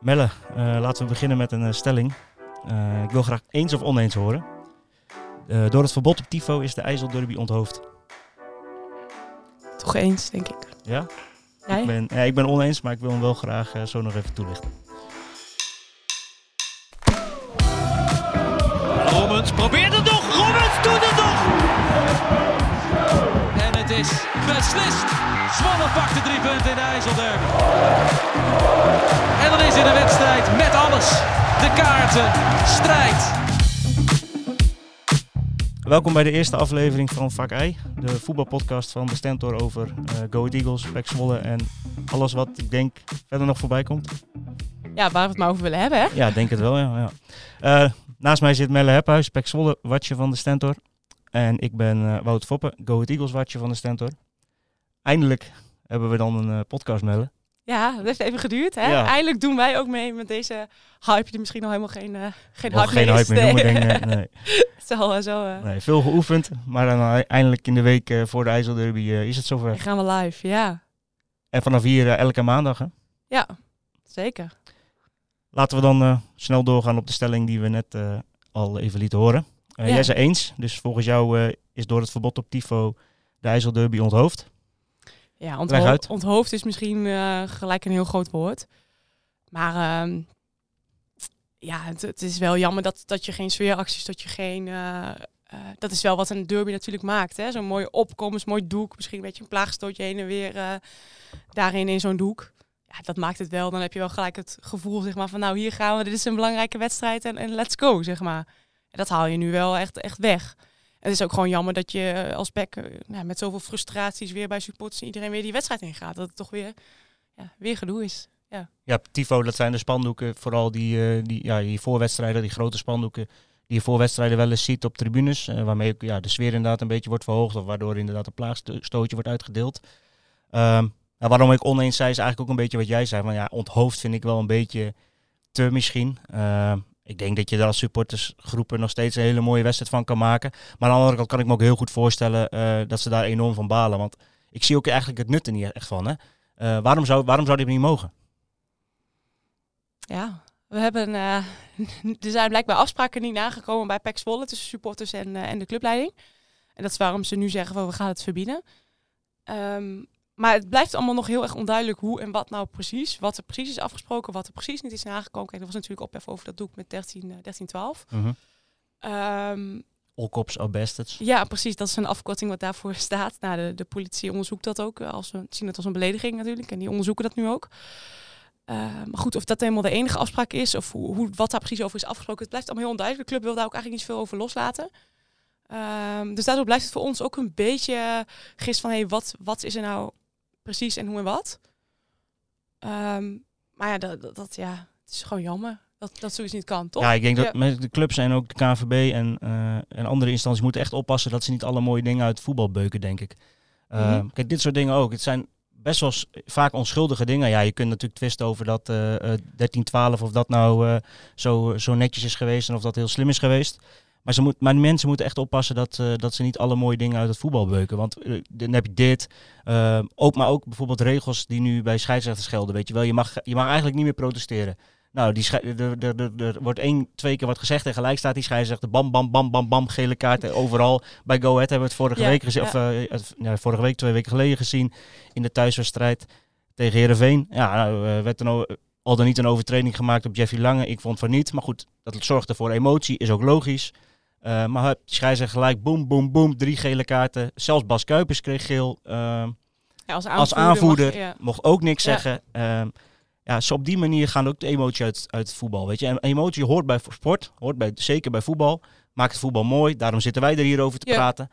Melle, eh, laten we beginnen met een eh, stelling. Eh, ik wil graag eens of oneens horen. Door het verbod op tifo is de IJsselderby onthoofd. Toch eens, denk ik. Ja? Jij? Ik, ben, ja, ik ben oneens, maar ik wil hem wel graag zo nog even toelichten. Beslist. Zwolle pakt de drie punten in de IJsselderby. En dan is in de wedstrijd met alles. De kaarten, strijd. Welkom bij de eerste aflevering van Vak I, de voetbalpodcast van de Stentor over eh Go Ahead Eagles, Pek Zwolle en alles wat ik denk verder nog voorbij komt. Ja, waar we het maar over willen hebben, hè? Ja, ik denk het wel, ja. ja. Eh, naast mij zit Melle Hephuis, Pek Zwolle, watje van de Stentor. En ik ben eh, Wout Foppen, Go Eagles, watje van de Stentor. Eindelijk hebben we dan een eh, podcast, Melle. Ja, dat heeft even geduurd, hè? Ja. Eindelijk doen wij ook mee met deze hype die misschien nog helemaal geen, eh geen hype geen meer hype is. meer noemen, Nee. denk zo, eh, zo eh, Nee, veel geoefend, maar dan eindelijk in de week voor de IJsselderby is het zover. dan gaan we live, ja. En vanaf hier elke maandag, hè? Ja, zeker. Laten we dan snel doorgaan op de stelling die we net al even lieten horen. Ja. Jij zei eens, dus volgens jou is door het verbod op tifo de IJsselderby onthoofd. Ja, ontho onthoofd is misschien eh, gelijk een heel groot woord. Maar ehm, ja, het, het is wel jammer dat, dat je geen sfeeracties, dat je geen... eh, eh, dat is wel wat een derby natuurlijk maakt. hè Zo'n mooie opkomst, mooi doek. Misschien een beetje een plaagstootje heen en weer daarin in zo'n doek. Ja, dat maakt het wel. Dan heb je wel gelijk het gevoel zeg maar, van nou hier gaan we. Dit is een belangrijke wedstrijd en, en let's go, zeg maar. En dat haal je nu wel echt, echt weg. Het is ook gewoon jammer dat je eh, als Beck eh, nou, met zoveel frustraties weer bij supporters en iedereen weer die wedstrijd ingaat. Dat het toch weer, ja, weer gedoe is. Ja, tifo, dat zijn de spandoeken, vooral die, eh, die, ja, die voorwedstrijden, die grote spandoeken die je voor wedstrijden wel eens ziet op tribunes. waarmee ja, de sfeer inderdaad een beetje wordt verhoogd of waardoor inderdaad een plaagstootje wordt uitgedeeld. Ehm, nou, waarom ik oneens zei is eigenlijk ook een beetje wat jij zei. Van, ja, onthoofd vind ik wel een beetje te misschien. Ehm, ik denk dat je daar als supportersgroepen nog steeds een hele mooie wedstrijd van kan maken. Maar aan de andere kant kan ik me ook heel goed voorstellen eh, dat ze daar enorm van balen. Want ik zie ook eigenlijk het nut er niet echt van. Hè? Eh, waarom, zou, waarom zou dit niet mogen? Ja, we hebben, eh, er zijn blijkbaar afspraken niet nagekomen bij PEC Zwolle tussen supporters en, en de clubleiding. En dat is waarom ze nu zeggen van we gaan het verbieden. Ehm, maar het blijft allemaal nog heel erg onduidelijk hoe en wat nou precies. Wat er precies is afgesproken, wat er precies niet is nagekomen. Kijk, er was natuurlijk ophef over dat doek met 13, eh, 1312. Mhm. Ehm, All cops are bastards. Ja, precies. Dat is een afkorting wat daarvoor staat. Nou, de, de politie onderzoekt dat ook. eh, Als we zien het als een belediging natuurlijk. En die onderzoeken dat nu ook. Eh, maar goed, of dat helemaal de enige afspraak is. Of hoe, hoe, wat daar precies over is afgesproken. Het blijft allemaal heel onduidelijk. De club wil daar ook eigenlijk niet veel over loslaten. Ehm, dus daardoor blijft het voor ons ook een beetje gist van... Hey, wat, wat is er nou precies en hoe en wat? Ehm, maar ja dat, dat, ja, het is gewoon jammer dat, dat zoiets niet kan, toch? Ja, ik denk dat Ja. de clubs en ook de KNVB en, eh, en andere instanties moeten echt oppassen dat ze niet alle mooie dingen uit voetbal beuken, denk ik. Uh, Mhm. Kijk, dit soort dingen ook. Het zijn best wel vaak onschuldige dingen. Ja, je kunt natuurlijk twisten over dat eh eh, 13-12 of dat nou eh, zo, zo netjes is geweest en of dat heel slim is geweest. Maar, ze moet, maar mensen moeten echt oppassen dat, eh, dat ze niet alle mooie dingen uit het voetbal beuken. Want eh, dan heb je dit. eh, ook, maar ook bijvoorbeeld regels die nu bij scheidsrechters gelden. Weet je wel, je mag, je mag eigenlijk niet meer protesteren. Nou, die er, wordt één, twee keer wat gezegd en gelijk staat die scheidsrechter. Bam, bam, bam, bam, bam, gele kaarten overal. Bij Go Ahead hebben we het vorige Ja, week gezien. ja. Of ja, vorige week, twee weken geleden gezien. In de thuiswedstrijd tegen Herenveen. Ja, nou, werd er nou al dan niet een overtreding gemaakt op Jeffrey Lange. Ik vond van niet. Maar goed, dat zorgde voor emotie, is ook logisch. Eh, maar hup, scheidsrechter gelijk, boem, boem, boem, drie gele kaarten. Zelfs Bas Kuipers kreeg geel. Eh, Ja, als aanvoerder. als aanvoerder mag je- ja. mocht ook niks Ja. zeggen. Ehm, ja, zo op die manier gaan ook de emotie uit, uit het voetbal. Weet je? En emotie hoort bij sport, hoort bij, zeker bij voetbal. Maakt het voetbal mooi, daarom zitten wij er hier over te praten.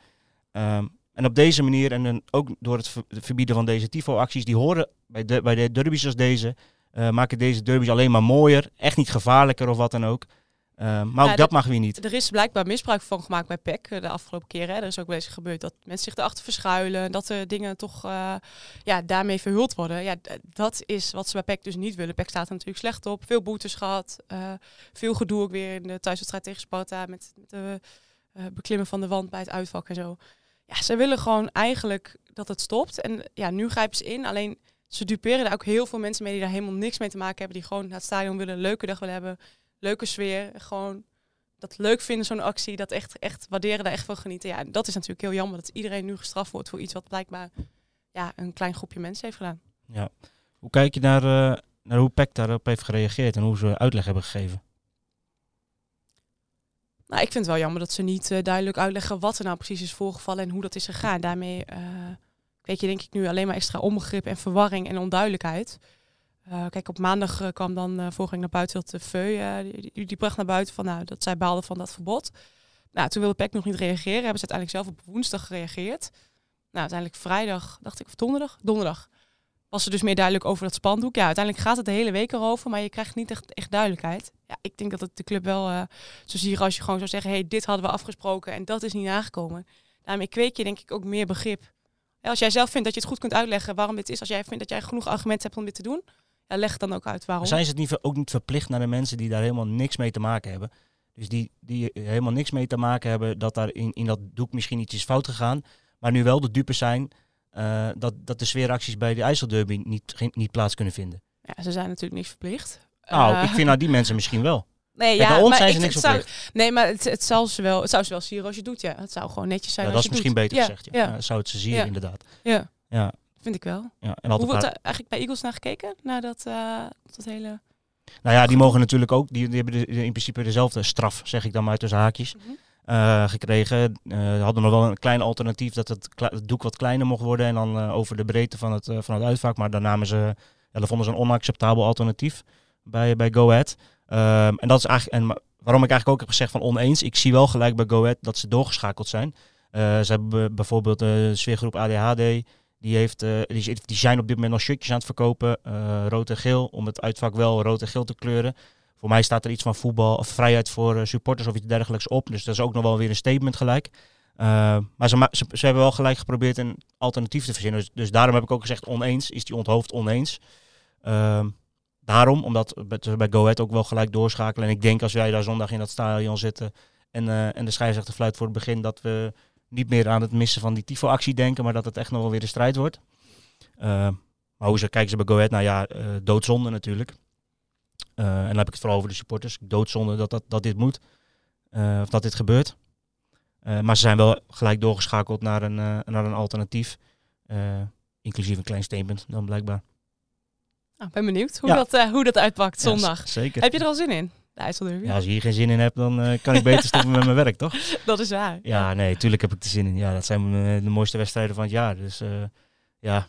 Ehm, en op deze manier, en dan ook door het ver- verbieden van deze tifo-acties, die horen bij, de, bij de derbies als deze, eh, maken deze derbies alleen maar mooier. Echt niet gevaarlijker of wat dan ook. Ehm, maar ook Ja, dat dat- mag weer niet. Er is blijkbaar misbruik van gemaakt bij PEC eh, de afgelopen keren. Er is ook wel eens gebeurd dat mensen zich erachter verschuilen. Dat de dingen toch eh, ja, daarmee verhuld worden. Ja, dat is wat ze bij PEC dus niet willen. PEC staat er natuurlijk slecht op. Veel boetes gehad. eh, veel gedoe ook weer in de thuiswedstrijd tegen Sparta. Met, met de eh, beklimmen van de wand bij het uitvak en zo. Ja, ze willen gewoon eigenlijk dat het stopt. En ja, nu grijpen ze in. Alleen ze duperen daar ook heel veel mensen mee die daar helemaal niks mee te maken hebben. Die gewoon naar het stadion willen, een leuke dag willen hebben, leuke sfeer. Gewoon dat leuk vinden, zo'n actie. Dat echt, echt waarderen, daar echt van genieten. Ja, dat is natuurlijk heel jammer dat iedereen nu gestraft wordt voor iets wat blijkbaar ja, een klein groepje mensen heeft gedaan. Ja. Hoe kijk je naar, uh, naar hoe PEC daarop heeft gereageerd en hoe ze uitleg hebben gegeven? Nou, ik vind het wel jammer dat ze niet uh, duidelijk uitleggen wat er nou precies is voorgevallen en hoe dat is gegaan. Daarmee uh, weet je denk ik nu alleen maar extra onbegrip en verwarring en onduidelijkheid. Uh, kijk, op maandag uh, kwam dan uh, voorgang naar buiten dat de VEU, die, die, bracht naar buiten van, nou, dat zij baalden van dat verbod. Nou, toen wilde PEC nog niet reageren, hebben ze uiteindelijk zelf op woensdag gereageerd. Nou, uiteindelijk vrijdag, dacht ik, of donderdag? Donderdag. Was er dus meer duidelijk over dat spandoek. Ja, uiteindelijk gaat het de hele week erover, maar je krijgt niet echt, echt duidelijkheid. Ja, ik denk dat het de club wel, zo zie als je gewoon zou zeggen, hey, dit hadden we afgesproken en dat is niet aangekomen. Daarmee kweek je denk ik ook meer begrip. Als jij zelf vindt dat je het goed kunt uitleggen waarom dit is, als jij vindt dat jij genoeg argumenten hebt om dit te doen, ja, leg dan ook uit waarom. Zijn ze het niet, ook niet verplicht naar de mensen die daar helemaal niks mee te maken hebben? Dus die, die helemaal niks mee te maken hebben dat daar in, in dat doek misschien iets is fout gegaan. Maar nu wel de dupe zijn uh, dat, dat de sfeeracties bij de IJsselderby niet, geen, niet plaats kunnen vinden. Ja, ze zijn natuurlijk niet verplicht. Nou, uh, ik vind nou die mensen misschien wel. Nee, Kijk, ja, bij ons maar zijn ze ik- niks zou- verplicht. Nee, maar het, het, zal ze wel, het zou ze wel sieren als je doet, ja. Het zou gewoon netjes zijn Ja, als dat is je misschien doet. beter ja, gezegd. Ja. Ja, zou het ze zien inderdaad. ja, Ja, vind ik wel. ja. En Hoe wordt er eigenlijk bij Eagles naar gekeken? Naar dat, eh, dat hele... Nou ja, die mogen natuurlijk ook, die, die hebben de- in principe dezelfde straf, zeg ik dan maar tussen haakjes, Mhm. eh, gekregen. Eh hadden nog wel een klein alternatief dat het, doek wat kleiner mocht worden en dan over de breedte van het, van het uitvak. Maar daar namen ze, ja, dat vonden ze een onacceptabel alternatief bij, bij Go Ahead. Ehm, en dat is eigenlijk, en waarom ik eigenlijk ook heb gezegd van oneens. Ik zie wel gelijk bij Go Ahead dat ze doorgeschakeld zijn. Ze hebben be- bijvoorbeeld de sfeergroep ADHD. Die, heeft, eh, die, zijn op dit moment nog shirtjes aan het verkopen. eh, rood en geel. Om het uitvak wel rood en geel te kleuren. Voor mij staat er iets van voetbal of vrijheid voor eh, supporters of iets dergelijks op. Dus dat is ook nog wel weer een statement gelijk. Maar ze, hebben wel gelijk geprobeerd een alternatief te verzinnen. Dus, dus daarom heb ik ook gezegd oneens. Is die onthoofd oneens. Ehm, daarom, omdat we bij Go Ahead ook wel gelijk doorschakelen. En ik denk als wij daar zondag in dat stadion zitten en, en de scheidsrechter fluit voor het begin, dat we niet meer aan het missen van die tifo-actie denken, maar dat het echt nog wel weer een strijd wordt. Eh, maar hoe ze kijken ze bij Go Ahead? Nou ja, eh, doodzonde natuurlijk. Eh, en dan heb ik het vooral over de supporters. Doodzonde dat, dat, dat dit moet. Of dat dit gebeurt. Maar ze zijn wel gelijk doorgeschakeld naar een, naar een alternatief. Inclusief een klein statement dan blijkbaar. Nou, ben benieuwd hoe, Ja. dat, hoe dat uitpakt zondag. zeker. Heb je er al zin in? De IJsselderby? Ja, als je hier geen zin in hebt, dan eh, kan ik beter stoppen met mijn werk, toch? Dat is waar. Ja, nee, tuurlijk heb ik er zin in. Ja, dat zijn eh, de mooiste wedstrijden van het jaar. Dus eh, ja,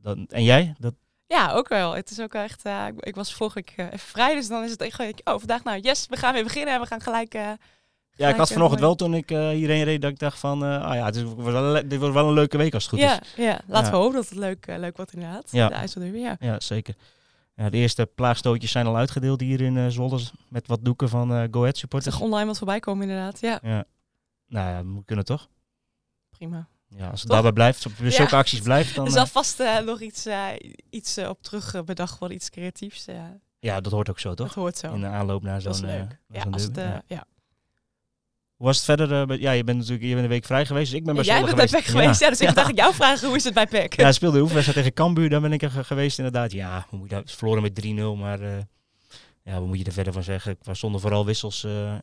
dat, en jij? Dat, Ja, ook wel. Het is ook wel echt. ik, ik was vorige week eh, even vrij, dus dan is het echt. Oh, vandaag nou, yes, we gaan weer beginnen en we gaan gelijk. ja, ik had vanochtend wel toen ik eh, hierheen reed, dat ik dacht van, ah ja, dit wordt, wel, dit wordt wel een leuke week als het goed Ja, is. ja, laten Ja. we hopen dat het leuk, leuk wordt inderdaad. Ja. De IJsselderby, ja. Ja, zeker. Ja, de eerste plaagstootjes zijn al uitgedeeld hier in eh Zwolle met wat doeken van eh Go Ahead Ik supporters. zag online wat voorbij komen inderdaad. Ja, Ja. Nou ja, moet kunnen toch? prima. Ja, als het Toch? daarbij blijft, op Ja. zulke acties blijft, dan... er zal vast eh, nog iets, iets op terug bedacht worden, iets creatiefs. ja, dat hoort ook zo, dat toch? hoort zo. In de aanloop naar dat is zo'n... leuk. naar ja, als het, Ja. ja. Hoe was het verder? eh, ja, je bent natuurlijk je bent een week vrij geweest, dus ik ben bij Jij bent bij. PEC geweest, ja, dus ik Ja. dacht ik jou vragen hoe is het bij PEC? Ja, speelde de oefenwedstrijd tegen Cambuur, daar ben ik er ge- geweest inderdaad. Ja, hoe moet je dat? Ze verloren met 3-0, maar eh, ja, wat moet je er verder van zeggen? Er stonden vooral wissels eh,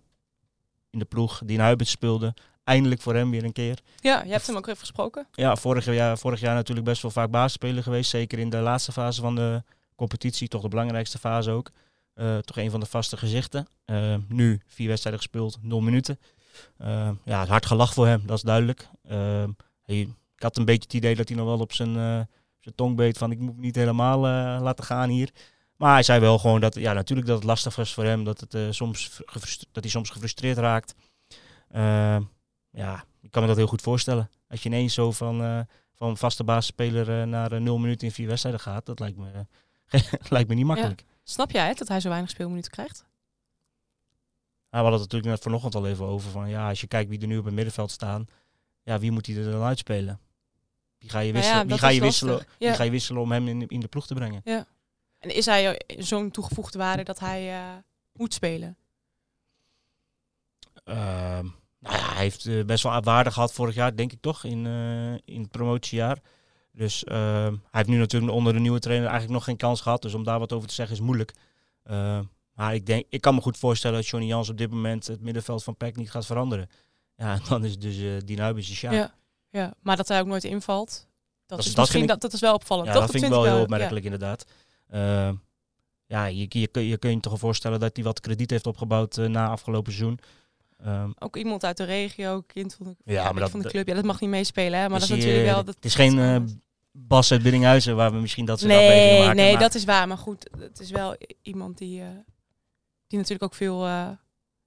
in de ploeg die naar Huibert speelde. Eindelijk voor hem weer een keer. Ja, je hebt hem ook even gesproken. Ja, vorig jaar, vorig jaar natuurlijk best wel vaak basisspeler geweest. Zeker in de laatste fase van de competitie. Toch de belangrijkste fase ook. Toch een van de vaste gezichten. Nu vier wedstrijden gespeeld, nul minuten. Eh, ja, hard gelach voor hem, dat is duidelijk. Eh, hij- ik had een beetje het idee dat hij nog wel op zijn, eh, zijn tong beet van ik moet me niet helemaal eh, laten gaan hier. Maar hij zei wel gewoon dat, ja, natuurlijk dat het lastig was voor hem. Dat, het, eh, soms dat hij soms gefrustreerd raakt. Eh, ja, ik kan me dat heel goed voorstellen. Als je ineens zo van, van vaste basisspeler eh, naar eh, nul minuten in vier wedstrijden gaat, dat lijkt me, lijkt me niet makkelijk. Snap jij het, dat hij zo weinig speelminuten krijgt? We hadden het natuurlijk net vanochtend al even over van ja, als je kijkt wie er nu op het middenveld staan, ja, wie moet hij er dan uitspelen? Wie ga je Nou ja, wisselen, wie dat ga je wisselen. Ja. wie ga je wisselen om hem in, in de ploeg te brengen? En is hij zo'n toegevoegde waarde dat hij eh, moet spelen? Ehm, nou ja, hij heeft eh, best wel waarde gehad vorig jaar, denk ik toch, in, eh, in het promotiejaar. Dus eh, hij heeft nu natuurlijk onder de nieuwe trainer eigenlijk nog geen kans gehad. Dus om daar wat over te zeggen is moeilijk. Maar ik, denk, ik kan me goed voorstellen dat Johnny Jans op dit moment het middenveld van PEC niet gaat veranderen. Ja, dan is dus uh, Huibers is ja. ja. Ja, maar dat hij ook nooit invalt. Dat, dat is, misschien, ik, dat, dat is wel opvallend. Ja, dat vind ik wel heel opmerkelijk ja. inderdaad. Uh, ja, je, je, je, je kun je toch voorstellen dat hij wat krediet heeft opgebouwd uh, na afgelopen seizoen. Um, ook iemand uit de regio, kind van de, ja, maar dat, van de club. Ja, dat mag niet meespelen, hè? maar dat is natuurlijk wel... Dat, het is geen uh, Bas uit Biddinghuizen waar we misschien dat soort nee, afwegingen maken. Nee, maar... dat is waar. Maar goed, het is wel iemand die, uh, die natuurlijk ook veel... Uh,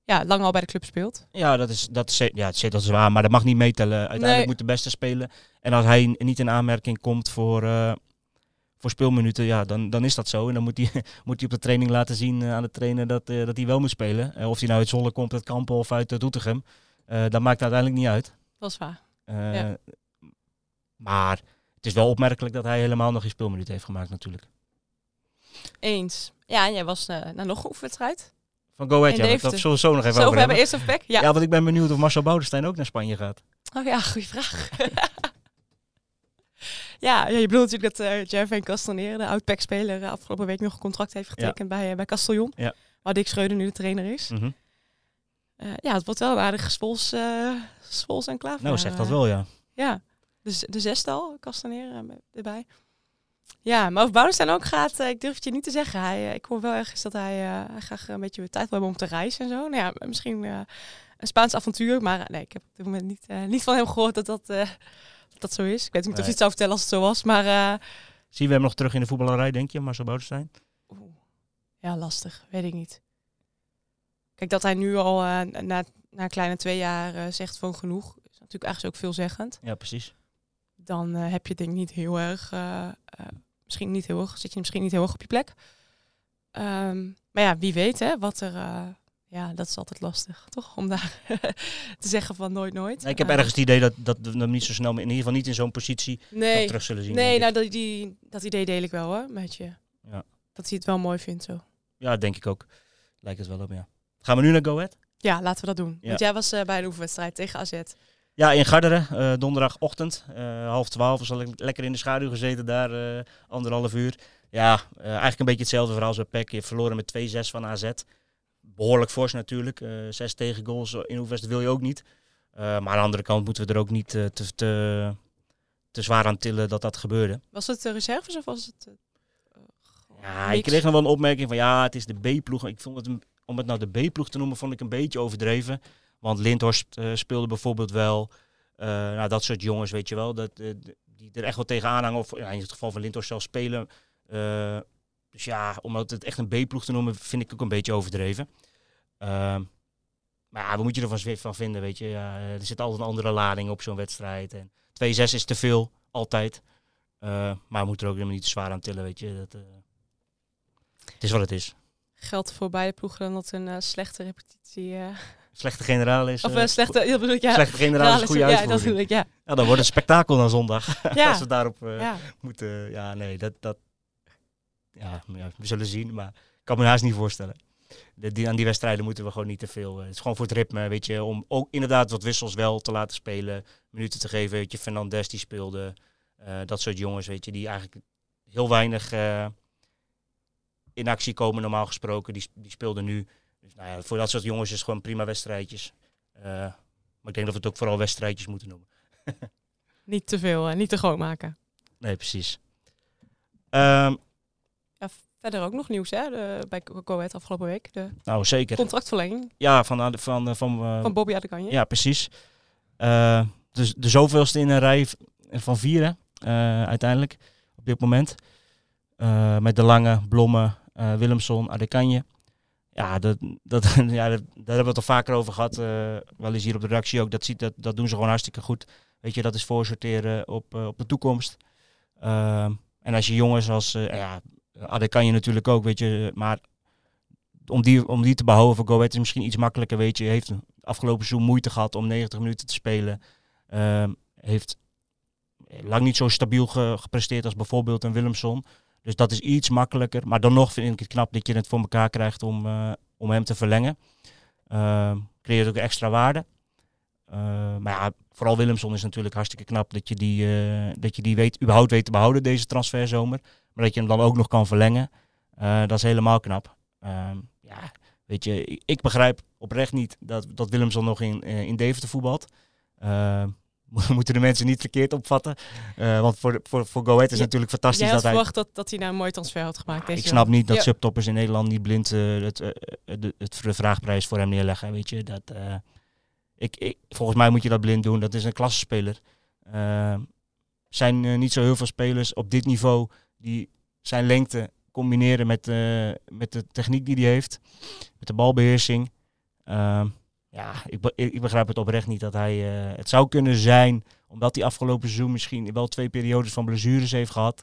ja, lang al bij de club speelt. Ja, dat is, dat is, ja, dat is waar. Maar dat mag niet meetellen. Uiteindelijk nee. moet de beste spelen. En als hij niet in aanmerking komt voor, uh, voor speelminuten, ja, dan, dan is dat zo. En dan moet hij, moet hij op de training laten zien uh, aan de trainer dat, dat hij wel moet spelen. Of hij nou uit Zolle komt, uit Kampen of uit Doetinchem. dat maakt uiteindelijk niet uit. Dat is waar. Ja. Maar het is wel opmerkelijk dat hij helemaal nog geen speelminuten heeft gemaakt natuurlijk. Eens. Ja, en jij was naar nog een oefenwedstrijd. Van Go Ahead, ja. Dat zullen we zo nog even zo over hebben. Eerst of back? Ja. ja, want ik ben benieuwd of Marcel Boudestein ook naar Spanje gaat. Oh ja, goede vraag. ja, ja, je bedoelt natuurlijk dat uh, Jervin Castaneer, de oud-pack-speler, uh, afgelopen week nog een contract heeft getekend ja. bij, uh, bij Castellon. Ja. Waar Dick Schreuder nu de trainer is. Mm -hmm. ja, het wordt wel een aardige spols, spols en klaar. Nou, zeg dat wel, ja. Ja, dus de zestal, Castaneer erbij. Ja, maar of Boudestein ook gaat, uh, ik durf het je niet te zeggen. Hij, uh, ik hoor wel ergens dat hij, uh, hij graag een beetje tijd wil hebben om te reizen en zo. Nou ja, misschien een Spaans avontuur, maar nee, ik heb op dit moment niet, niet van hem gehoord dat dat, dat, dat zo is. Ik weet niet nee. of hij het zou vertellen als het zo was, maar... Zien we hem nog terug in de voetballerij, denk je, Marcel Boudestein? Ja, lastig, weet ik niet. Kijk, dat hij nu al na, na een kleine twee jaar zegt van genoeg, is natuurlijk eigenlijk ook veelzeggend. Ja, precies dan uh, heb je denk ik niet heel erg, uh, uh, misschien niet heel erg, zit je misschien niet heel erg op je plek. Um, maar ja, wie weet hè, wat er, ja, dat is altijd lastig, toch? Om daar te zeggen van nooit, nooit. Nee, ik heb ergens het idee dat, dat we hem niet zo snel, in ieder geval niet in zo'n positie nee, terug zullen zien. Nee, nou, dat, die, dat idee deel ik wel hoor, met je. Ja. Dat hij het wel mooi vindt zo. Ja, denk ik ook. Lijkt het wel op, ja. Gaan we nu naar Go Ahead? Ja, laten we dat doen. Ja. Want jij was bij de oefenwedstrijd tegen AZ. Ja, in Garderen, uh, donderdagochtend, uh, half twaalf, was ik lekker in de schaduw gezeten daar, uh, anderhalf uur. Ja, eigenlijk een beetje hetzelfde verhaal als bij PEC. Je verloren met 2-6 van AZ. Behoorlijk fors natuurlijk. zes tegengoals in Oefest wil je ook niet. maar aan de andere kant moeten we er ook niet te, te, te, zwaar aan tillen dat dat gebeurde. Was het de reserves of was het... ja, ik kreeg nog wel een opmerking van ja, het is de B-ploeg. Ik vond het, om het nou de B-ploeg te noemen, vond ik een beetje overdreven. Want Lindhorst uh, speelde bijvoorbeeld wel. Uh, nou, dat soort jongens, weet je wel. Dat, uh, die er echt wel tegenaan hangen. Of in het geval van Lindhorst zelf spelen. dus ja, om het echt een B-ploeg te noemen, vind ik ook een beetje overdreven. Ehm, maar ja, wat moet je ervan van vinden, weet je. Ja, er zit altijd een andere lading op zo'n wedstrijd. En 2-6 is te veel, altijd. maar we moeten er ook helemaal niet te zwaar aan tillen, weet je. Dat, het is wat het is. Geldt voor beide ploegen dan dat een slechte repetitie slechte generaal is. Of uh, slechte, ja, bedoel ik, ja. slechte generaal is een goede ja, dat bedoel ik, ja. ja, dan wordt het spektakel dan zondag. Ja. Als we daarop ja. moeten. Ja, nee, dat. dat ja, we zullen zien, maar ik kan me haast niet voorstellen. De, die, aan die wedstrijden moeten we gewoon niet te veel. Het is gewoon voor het ritme, weet je. Om ook inderdaad wat wissels wel te laten spelen. Minuten te geven, weet je. Fernandes die speelde. dat soort jongens, weet je. Die eigenlijk heel weinig in actie komen normaal gesproken. Die, die speelden nu. Dus nou ja, voor dat soort jongens is het gewoon prima wedstrijdjes. Uh, maar ik denk dat we het ook vooral wedstrijdjes moeten noemen. niet te veel, hè? niet te groot maken. Nee, precies. Um, ja, verder ook nog nieuws hè? De, bij Ahead afgelopen week. De nou, zeker. Contractverlenging. Ja, van, van, van, van, uh, van Bobby Adekanje. Ja, precies. Uh, dus de zoveelste in een rij van vieren uiteindelijk op dit moment. met de Lange, Blomme, Willemson, Adekanje ja, dat, dat, ja, daar hebben we het al vaker over gehad. Uh, wel eens hier op de redactie ook. Dat, ziet, dat, dat doen ze gewoon hartstikke goed. Weet je, dat is voorsorteren op, uh, op de toekomst. Uh, en als je jongens als, uh, ja, Ade kan je natuurlijk ook, weet je. Maar om die, om die te behouden voor Go Ahead is misschien iets makkelijker, weet je. Heeft afgelopen seizoen moeite gehad om 90 minuten te spelen. Ehm, heeft lang niet zo stabiel ge, gepresteerd als bijvoorbeeld een Willemson. Dus dat is iets makkelijker. Maar dan nog vind ik het knap dat je het voor elkaar krijgt om, uh, om hem te verlengen. Uh, creëert ook extra waarde. Uh, maar ja, vooral Willemson is natuurlijk hartstikke knap dat je die, eh, dat je die weet, überhaupt weet te behouden deze transferzomer. Maar dat je hem dan ook nog kan verlengen. Eh, dat is helemaal knap. Ehm, ja, weet je, ik, begrijp oprecht niet dat, dat Willemson nog in, eh, in Deventer voetbalt. Moeten de mensen niet verkeerd opvatten. Eh, want voor, voor, voor Go Ahead is Ja, natuurlijk fantastisch dat hij... verwacht dat, dat hij nou een mooi transfer had gemaakt. Deze Ik snap niet dat Ja. subtoppers in Nederland niet blind eh, het, eh, de, het, de vraagprijs voor hem neerleggen. Weet je, dat, ik, ik, volgens mij moet je dat blind doen. Dat is een klassenspeler. Er zijn niet zo heel veel spelers op dit niveau die zijn lengte combineren met, met de techniek die hij heeft. Met de balbeheersing. Ja, ik, ik begrijp het oprecht niet dat hij... eh, het zou kunnen zijn, omdat hij afgelopen seizoen misschien wel twee periodes van blessures heeft gehad.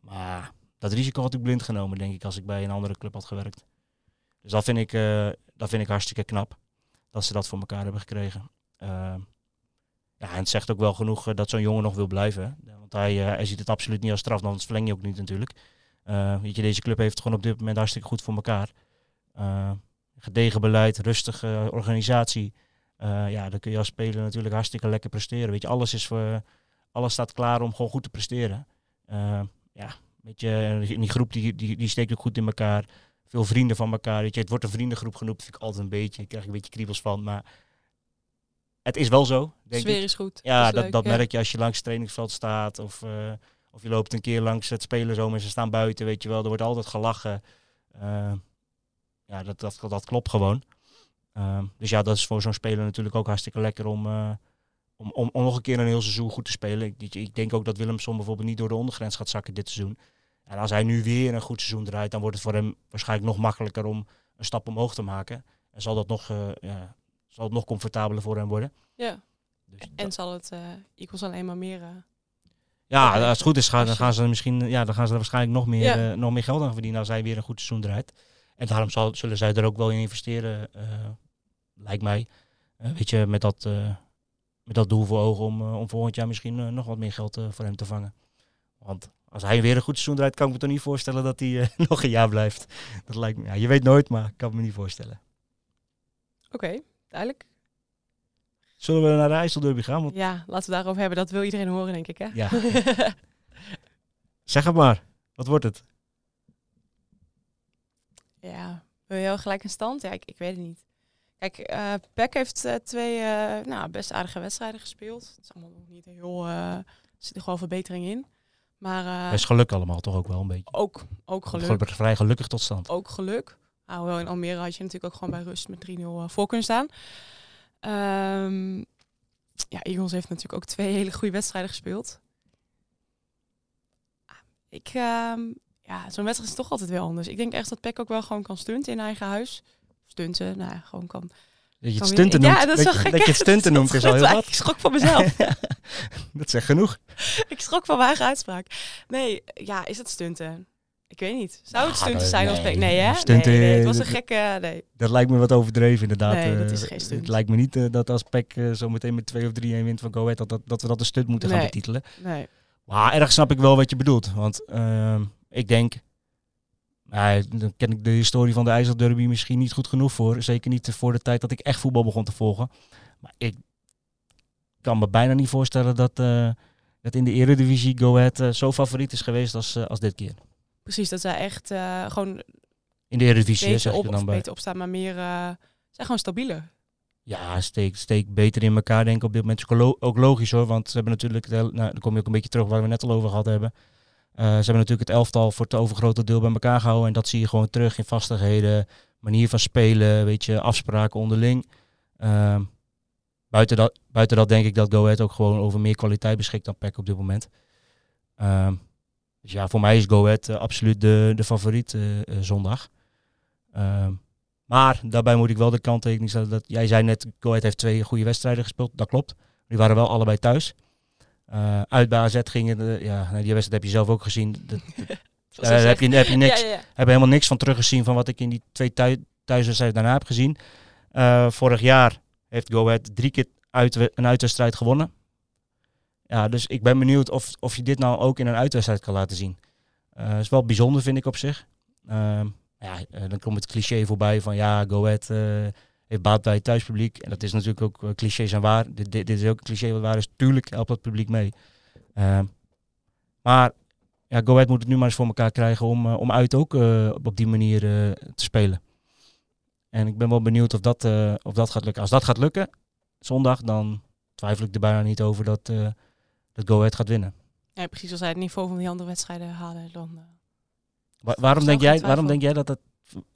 Maar dat risico had ik blind genomen, denk ik, als ik bij een andere club had gewerkt. Dus dat vind ik, eh, dat vind ik hartstikke knap. Dat ze dat voor elkaar hebben gekregen. Ehm, ja, en het zegt ook wel genoeg eh, dat zo'n jongen nog wil blijven. hè. Want hij, eh, hij ziet het absoluut niet als straf, dat verleng je ook niet natuurlijk. Eh, weet je, deze club heeft het gewoon op dit moment hartstikke goed voor elkaar. Gedegen beleid, rustige organisatie. Eh, ja, dan kun je als speler natuurlijk hartstikke lekker presteren. Weet je, alles, is voor, alles staat klaar om gewoon goed te presteren. Eh, ja, weet je, in die groep die, die, die steekt ook goed in elkaar. Veel vrienden van elkaar. Weet je, het wordt een vriendengroep genoemd, vind ik altijd een beetje. Daar krijg ik een beetje kriebels van. Maar het is wel zo, De denk sfeer ik. is goed. Ja, dat, leuk, dat ja. merk je als je langs het trainingsveld staat. Of, eh, of je loopt een keer langs het spelerzoom en ze staan buiten, weet je wel. Er wordt altijd gelachen. Eh, ja, dat, dat, dat klopt gewoon. Ehm, dus ja, dat is voor zo'n speler natuurlijk ook hartstikke lekker om, eh, om, om, om nog een keer een heel seizoen goed te spelen. Ik, ik denk ook dat Willemson bijvoorbeeld niet door de ondergrens gaat zakken dit seizoen. En als hij nu weer een goed seizoen draait, dan wordt het voor hem waarschijnlijk nog makkelijker om een stap omhoog te maken. En zal dat nog, eh, ja, zal het nog comfortabeler voor hem worden. Ja. Dus En zal het eh Eagles alleen maar meer... ja, als het goed is, gaan, dan gaan ze misschien, ja, dan gaan ze er waarschijnlijk nog meer, Ja. nog meer geld aan verdienen als hij weer een goed seizoen draait. En daarom zal, zullen zij er ook wel in investeren, eh, lijkt mij. Eh, weet je, met dat, eh, met dat doel voor ogen om, om volgend jaar misschien nog wat meer geld voor hem te vangen. Want als hij weer een goed seizoen draait, kan ik me toch niet voorstellen dat hij nog een jaar blijft. Dat lijkt me, ja, je weet nooit, maar ik kan me niet voorstellen. Oké, duidelijk. Zullen we naar de IJsselderby gaan? Want, Ja, laten we daarover hebben. Dat wil iedereen horen, denk ik, hè? ja, zeg het maar. Wat wordt het? Ja, wil je heel gelijk een stand? Ja, ik, ik weet het niet. Kijk, eh Peck heeft eh, twee eh, nou, best aardige wedstrijden gespeeld. Het is allemaal nog niet heel... er zit er gewoon verbetering in. Maar Best geluk allemaal toch ook wel een beetje. ook, ook geluk. Geluk. Vrij gelukkig tot stand. Ook geluk. Nou, wel in Almere had je natuurlijk ook gewoon bij rust met 3-0 eh, voor kunnen staan. Ehm, ja, Eagles heeft natuurlijk ook twee hele goede wedstrijden gespeeld. Ah, Ik, ehm, ja, zo'n wedstrijd is toch altijd wel anders. Ik denk echt dat Peck ook wel gewoon kan stunten in eigen huis. Stunten, nou ja, gewoon kan. Dat je het stunten noemt. Ja, dat is dat, wel gek. dat je het stunten noemt is al heel wat. Ik schrok van mezelf. dat zegt genoeg. ik schrok van mijn eigen uitspraak. Nee, ja, is het stunten? Ik weet niet. Zou het stunten zijn als nee? Nee, hè? stunten- nee, nee, het was een gekke... Nee. Dat lijkt me wat overdreven inderdaad. Nee, dat Eh, is geen stunt. Het lijkt me niet eh, dat als PEC eh, zo meteen met 2 of 3 1 wint van Go Ahead, dat, dat, dat we dat een stunt moeten gaan betitelen. nee. Maar erg snap ik wel wat je bedoelt. Want ehm, ik denk, nou, dan ken ik de historie van de IJsselderby misschien niet goed genoeg voor. Zeker niet voor de tijd dat ik echt voetbal begon te volgen. Maar ik kan me bijna niet voorstellen dat, eh, dat in de Eredivisie Go Ahead eh, zo favoriet is geweest als, eh, als dit keer. Precies, dat zij echt gewoon In de Eredivisie, beter zeg op, je dan bij. beter opstaan, maar meer... zijn gewoon stabieler. Ja, steek, steek beter in elkaar, denk ik op dit moment. Is ook lo- ook logisch hoor, want ze hebben natuurlijk, nou, dan kom je ook een beetje terug waar we net al over gehad hebben. Eh, ze hebben natuurlijk het elftal voor het overgrote deel bij elkaar gehouden. En dat zie je gewoon terug in vastigheden, manier van spelen, weet je, afspraken onderling. Ehm, buiten, dat, buiten dat denk ik dat Go Ahead ook gewoon over meer kwaliteit beschikt dan PEC op dit moment. Ehm, dus ja, voor mij is Go Ahead eh, absoluut de, de favoriet eh, zondag. Ehm, maar daarbij moet ik wel de kanttekening stellen dat jij zei net, Go Ahead heeft twee goede wedstrijden gespeeld. Dat klopt. Die waren wel allebei thuis. Eh, uit bij AZ gingen, de, ja, nou, die wedstrijd heb je zelf ook gezien. Dat, daar heb, je, heb je niks, Ja, ja, ja. heb helemaal niks van teruggezien van wat ik in die twee thu- thuiswedstrijden daarna heb gezien. Eh, vorig jaar heeft Go Ahead drie keer uit, een uitwedstrijd gewonnen. Ja, dus ik ben benieuwd of, of je dit nou ook in een uitwedstrijd kan laten zien. Dat is wel bijzonder, vind ik op zich. Ehm, ja, eh, dan komt het cliché voorbij van ja, Go Ahead eh, heeft baat bij het thuispubliek. En dat is natuurlijk ook uh, clichés en waar. Dit, dit, is ook een cliché wat waar is. Tuurlijk helpt dat publiek mee. Uh, maar ja, Go Ahead moet het nu maar eens voor elkaar krijgen om, uh, om uit ook op die manier te spelen. En ik ben wel benieuwd of dat, of dat gaat lukken. Als dat gaat lukken, zondag, dan twijfel ik er bijna niet over dat, dat Go Ahead gaat winnen. Ja, precies. Als hij het niveau van die andere wedstrijden halen, dan... Wa waarom, denk jij, waarom denk jij dat dat,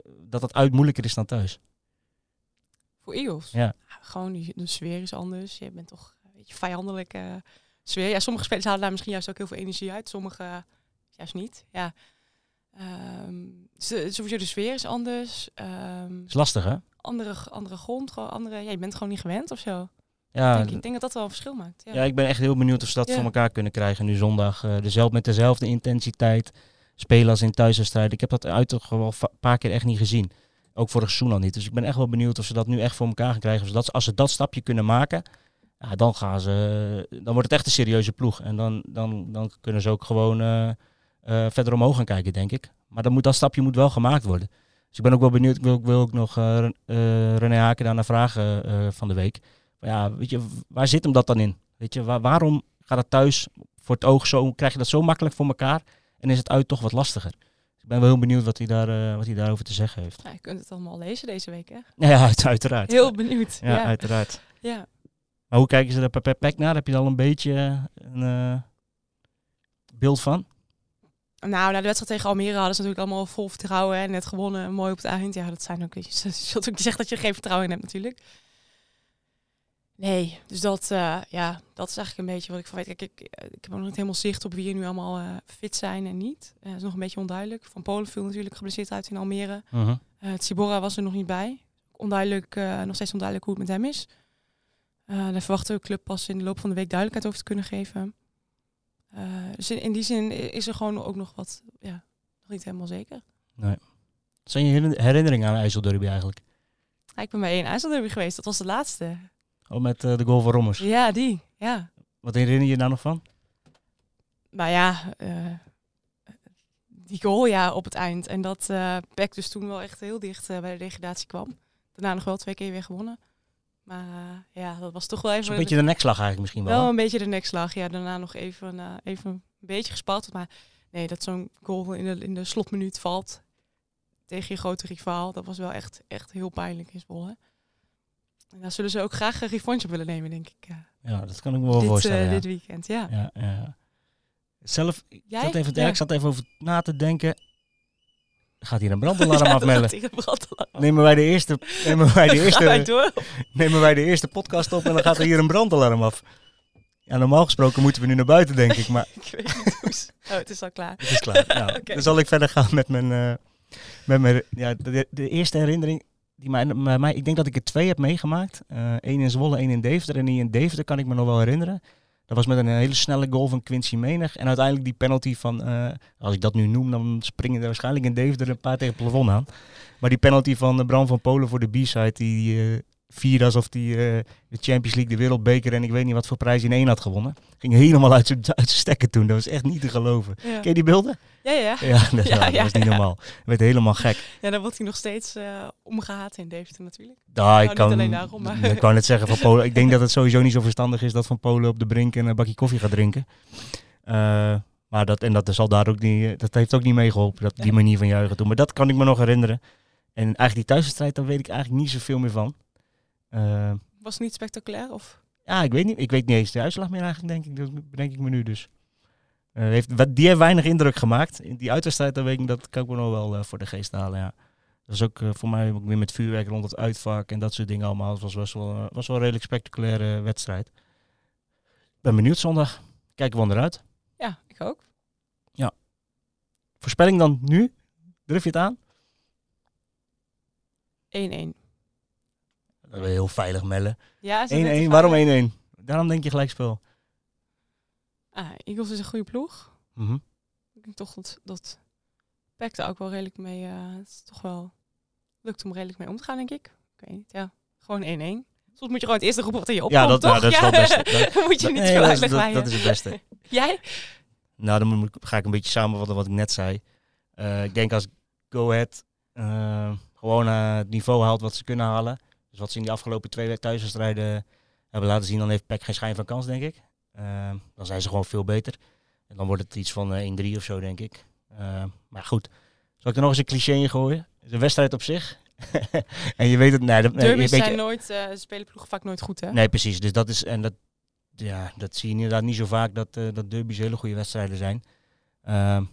dat dat uit moeilijker is dan thuis? Voor Eagles? Ja. Gewoon, de sfeer is anders. Je bent toch een beetje vijandelijke sfeer. Ja, sommige spelers halen daar misschien juist ook heel veel energie uit. Sommige juist niet. Ja. Um, sowieso de sfeer is anders. Um, is lastig, hè? Andere, andere grond, gewoon andere. Ja, je bent gewoon niet gewend of zo. Ja, denk, ik denk dat dat wel een verschil maakt. Ja, ja ik ben echt heel benieuwd of ze dat Ja. voor elkaar kunnen krijgen nu zondag. Uh, dezelfde, met dezelfde intensiteit spelen als in thuiswedstrijden. Ik heb dat uit toch wel een paar keer echt niet gezien. Ook vorig seizoen al niet. Dus ik ben echt wel benieuwd of ze dat nu echt voor elkaar gaan krijgen. Zodat als ze dat stapje kunnen maken, ja, dan, gaan ze, dan wordt het echt een serieuze ploeg. En dan, dan, dan kunnen ze ook gewoon uh, uh, verder omhoog gaan kijken, denk ik. Maar dan moet, dat stapje moet wel gemaakt worden. Dus ik ben ook wel benieuwd. Ik wil, ik ook nog uh, René Haken daarna vragen uh, van de week. Maar ja, weet je, waar zit hem dat dan in? Weet je, waar, waarom gaat het thuis voor het oog zo, krijg je dat zo makkelijk voor elkaar? En is het uit toch wat lastiger? Ik ben wel heel benieuwd wat hij, daar, uh, wat hij daarover te zeggen heeft. Ja, je kunt het allemaal lezen deze week, hè? Ja, uit, uiteraard. Heel benieuwd. Ja, ja. uiteraard. Ja. Maar hoe kijken ze er per pek naar? Heb je er al een beetje een uh, beeld van? Nou, na de wedstrijd tegen Almere hadden ze natuurlijk allemaal vol vertrouwen en net gewonnen, mooi op het eind. Ja, dat zijn ook. Je zult ook niet zeggen dat je er geen vertrouwen in hebt, natuurlijk. Nee, dus dat, uh, ja, dat is eigenlijk een beetje wat ik van weet. Kijk, ik, ik heb nog niet helemaal zicht op wie er nu allemaal uh, fit zijn en niet. Dat uh, is nog een beetje onduidelijk. Van Polen viel natuurlijk geblesseerd uit in Almere. Uh -huh. Tsibora was er nog niet bij. Onduidelijk, nog steeds onduidelijk hoe het met hem is. daar verwachten we club pas in de loop van de week duidelijkheid over te kunnen geven. dus in, in, die zin is er gewoon ook nog wat, ja, nog niet helemaal zeker. Nee. Zijn je herinneringen aan IJsselderby eigenlijk? Ja, ik ben bij één IJsselderby geweest. Dat was de laatste. Oh, met uh, de goal van Rommers. Ja, die. Ja. Wat herinner je daar nog van? Nou ja, uh, die goal ja, op het eind. En dat uh, Peck dus toen wel echt heel dicht bij de degradatie kwam. Daarna nog wel twee keer weer gewonnen. Maar ja, dat was toch wel even... een beetje de nekslag eigenlijk misschien wel. Wel een beetje de nekslag, ja. Daarna nog even, even een beetje gespatterd. Maar nee, dat zo'n goal in de, in de slotminuut valt tegen je grote rivaal. Dat was wel echt, echt heel pijnlijk in Zwolle. En daar zullen ze ook graag een revanche willen nemen, denk ik. Ja, ja dat kan ik me wel dit, voorstellen. Ja. Dit weekend, ja. ja, ja. Zelf, ik Jij? zat, even, ik zat even over na te denken. Gaat hier een brandalarm afmelden? Nemen wij de eerste, nemen wij de eerste, nemen wij de eerste podcast op en dan gaat er hier een brandalarm af. Ja, normaal gesproken moeten we nu naar buiten, denk ik, maar Ik weet niet hoe ze- Oh, het is al klaar. het is klaar. Nou. Dan zal ik verder gaan met mijn, eh, met mijn ja, de, de eerste herinnering. Die ik denk dat ik er twee heb meegemaakt. Eén in Zwolle, één in Deventer. En die in Deventer kan ik me nog wel herinneren. Dat was met een hele snelle goal van Quincy Menig. En uiteindelijk die penalty van, eh, als ik dat nu noem, dan springen er waarschijnlijk in Deventer een paar tegen het plafond aan. Maar die penalty van eh, Bram van Polen voor de B-side, die eh vierde alsof hij eh, de Champions League, de Wereldbeker en ik weet niet wat voor prijs in één had gewonnen. Ging helemaal uit zijn uit zijn stekken toen. Dat was echt niet te geloven. Ja, Ken je die beelden? ja, ja. Ja, dat, Ja, ja, dat ja, was niet normaal. Hij werd helemaal gek. Ja, dan wordt hij nog steeds eh, omgehaat in Deventer natuurlijk. Ja, ik niet kan, alleen daarom, maar- ik kan het zeggen van Polen. Ik denk dat het sowieso niet zo verstandig is dat Van Polen op de brink een bakje koffie gaat drinken. Eh, maar dat, en dat zal daar ook niet, dat heeft ook niet meegeholpen, dat, die manier van juichen toen. Maar dat kan ik me nog herinneren. En eigenlijk die thuiswedstrijd, daar weet ik eigenlijk niet zoveel meer van. Eh, Was het niet spectaculair? Of? ja, ik weet niet. Ik weet niet eens de uitslag meer eigenlijk, denk ik. Dat bedenk ik me nu dus. Eh, heeft, wat- die heeft weinig indruk gemaakt. In die uitwedstrijd, dat weet ik, dat kan ik me nog wel eh, voor de geest halen, ja. Dat was ook eh, voor mij ook weer met vuurwerk rond het uitvak en dat soort dingen allemaal. Het was, wel, was wel een redelijk spectaculaire wedstrijd. Ben benieuwd zondag. Kijken we eruit. Ja, ik ook. Voorspelling dan nu? Durf je het aan? 1-1. Je heel veilig mellen. 1-1. Ja, is dat net te Waarom veilig? 1-1? Daarom denk je gelijkspel. Ah, Eagles is een goede ploeg. Mhm. Ik denk toch dat, dat Peck daar ook wel redelijk mee... eh, het is toch wel... Lukt om redelijk mee om te gaan, denk ik. Ik weet niet, ja. Gewoon 1-1. Soms moet je gewoon het eerste roepen wat in je opkomt, Ja, dat, toch? nou, dat is wel het beste. Dat- Dan moet je niet Nee, veel uitleg dat, dat is het beste. Jij? Nou, dan ga ik een beetje samenvatten wat ik net zei. Eh, ik denk als Go Ahead eh, gewoon het niveau haalt wat ze kunnen halen. Dus wat ze in die afgelopen twee thuiswedstrijden hebben laten zien, dan heeft PEC geen schijn van kans, denk ik. Ehm, dan zijn ze gewoon veel beter. En dan wordt het iets van eh 1-3 of zo, denk ik. Ehm, maar goed, zal ik er nog eens een cliché in gooien? Een wedstrijd op zich. en je weet het, nee, dat, nee, Derby's zijn nooit, eh spelen ploegen vaak nooit goed, hè? Nee, precies. Dus dat is en dat, ja, dat zie je inderdaad niet zo vaak dat, eh dat derby's hele goede wedstrijden zijn. Ehm,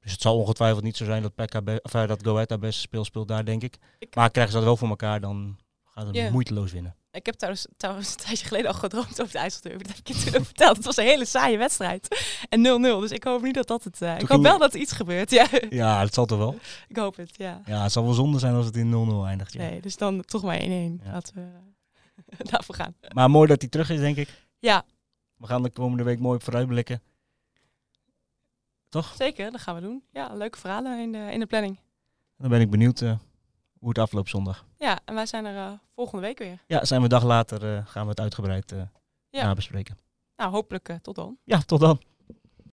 dus het zal ongetwijfeld niet zo zijn dat haar be- of, eh, dat Go Ahead haar beste speel speelt daar, denk ik. Ik- Maar krijgen ze dat wel voor elkaar, dan gaat moeiteloos winnen. Ik heb trouwens, trouwens een tijdje geleden al gedroomd over de IJsselderby. Dat heb ik je toen verteld. Het was een hele saaie wedstrijd. En 0-0. Dus ik hoop niet dat dat het... eh, ik hoop wel dat er iets gebeurt. Ja, Ja, dat zal toch wel. ik hoop het, ja. Ja, het zal wel zonde zijn als het in 0-0 eindigt. Ja. Nee, dus dan toch maar 1-1. Ja. Laten we daarvoor gaan. Maar mooi dat hij terug is, denk ik. Ja, We gaan de komende week mooi op vooruitblikken. Toch? zeker. Dat gaan we doen. Ja, leuke verhalen in de, in de planning. Dan ben ik benieuwd eh, hoe het afloopt zondag. Ja, en wij zijn er eh, volgende week weer. Ja, zijn we een dag later, eh, gaan we het uitgebreid eh Ja. nabespreken. Nou, hopelijk tot dan. Ja, tot dan.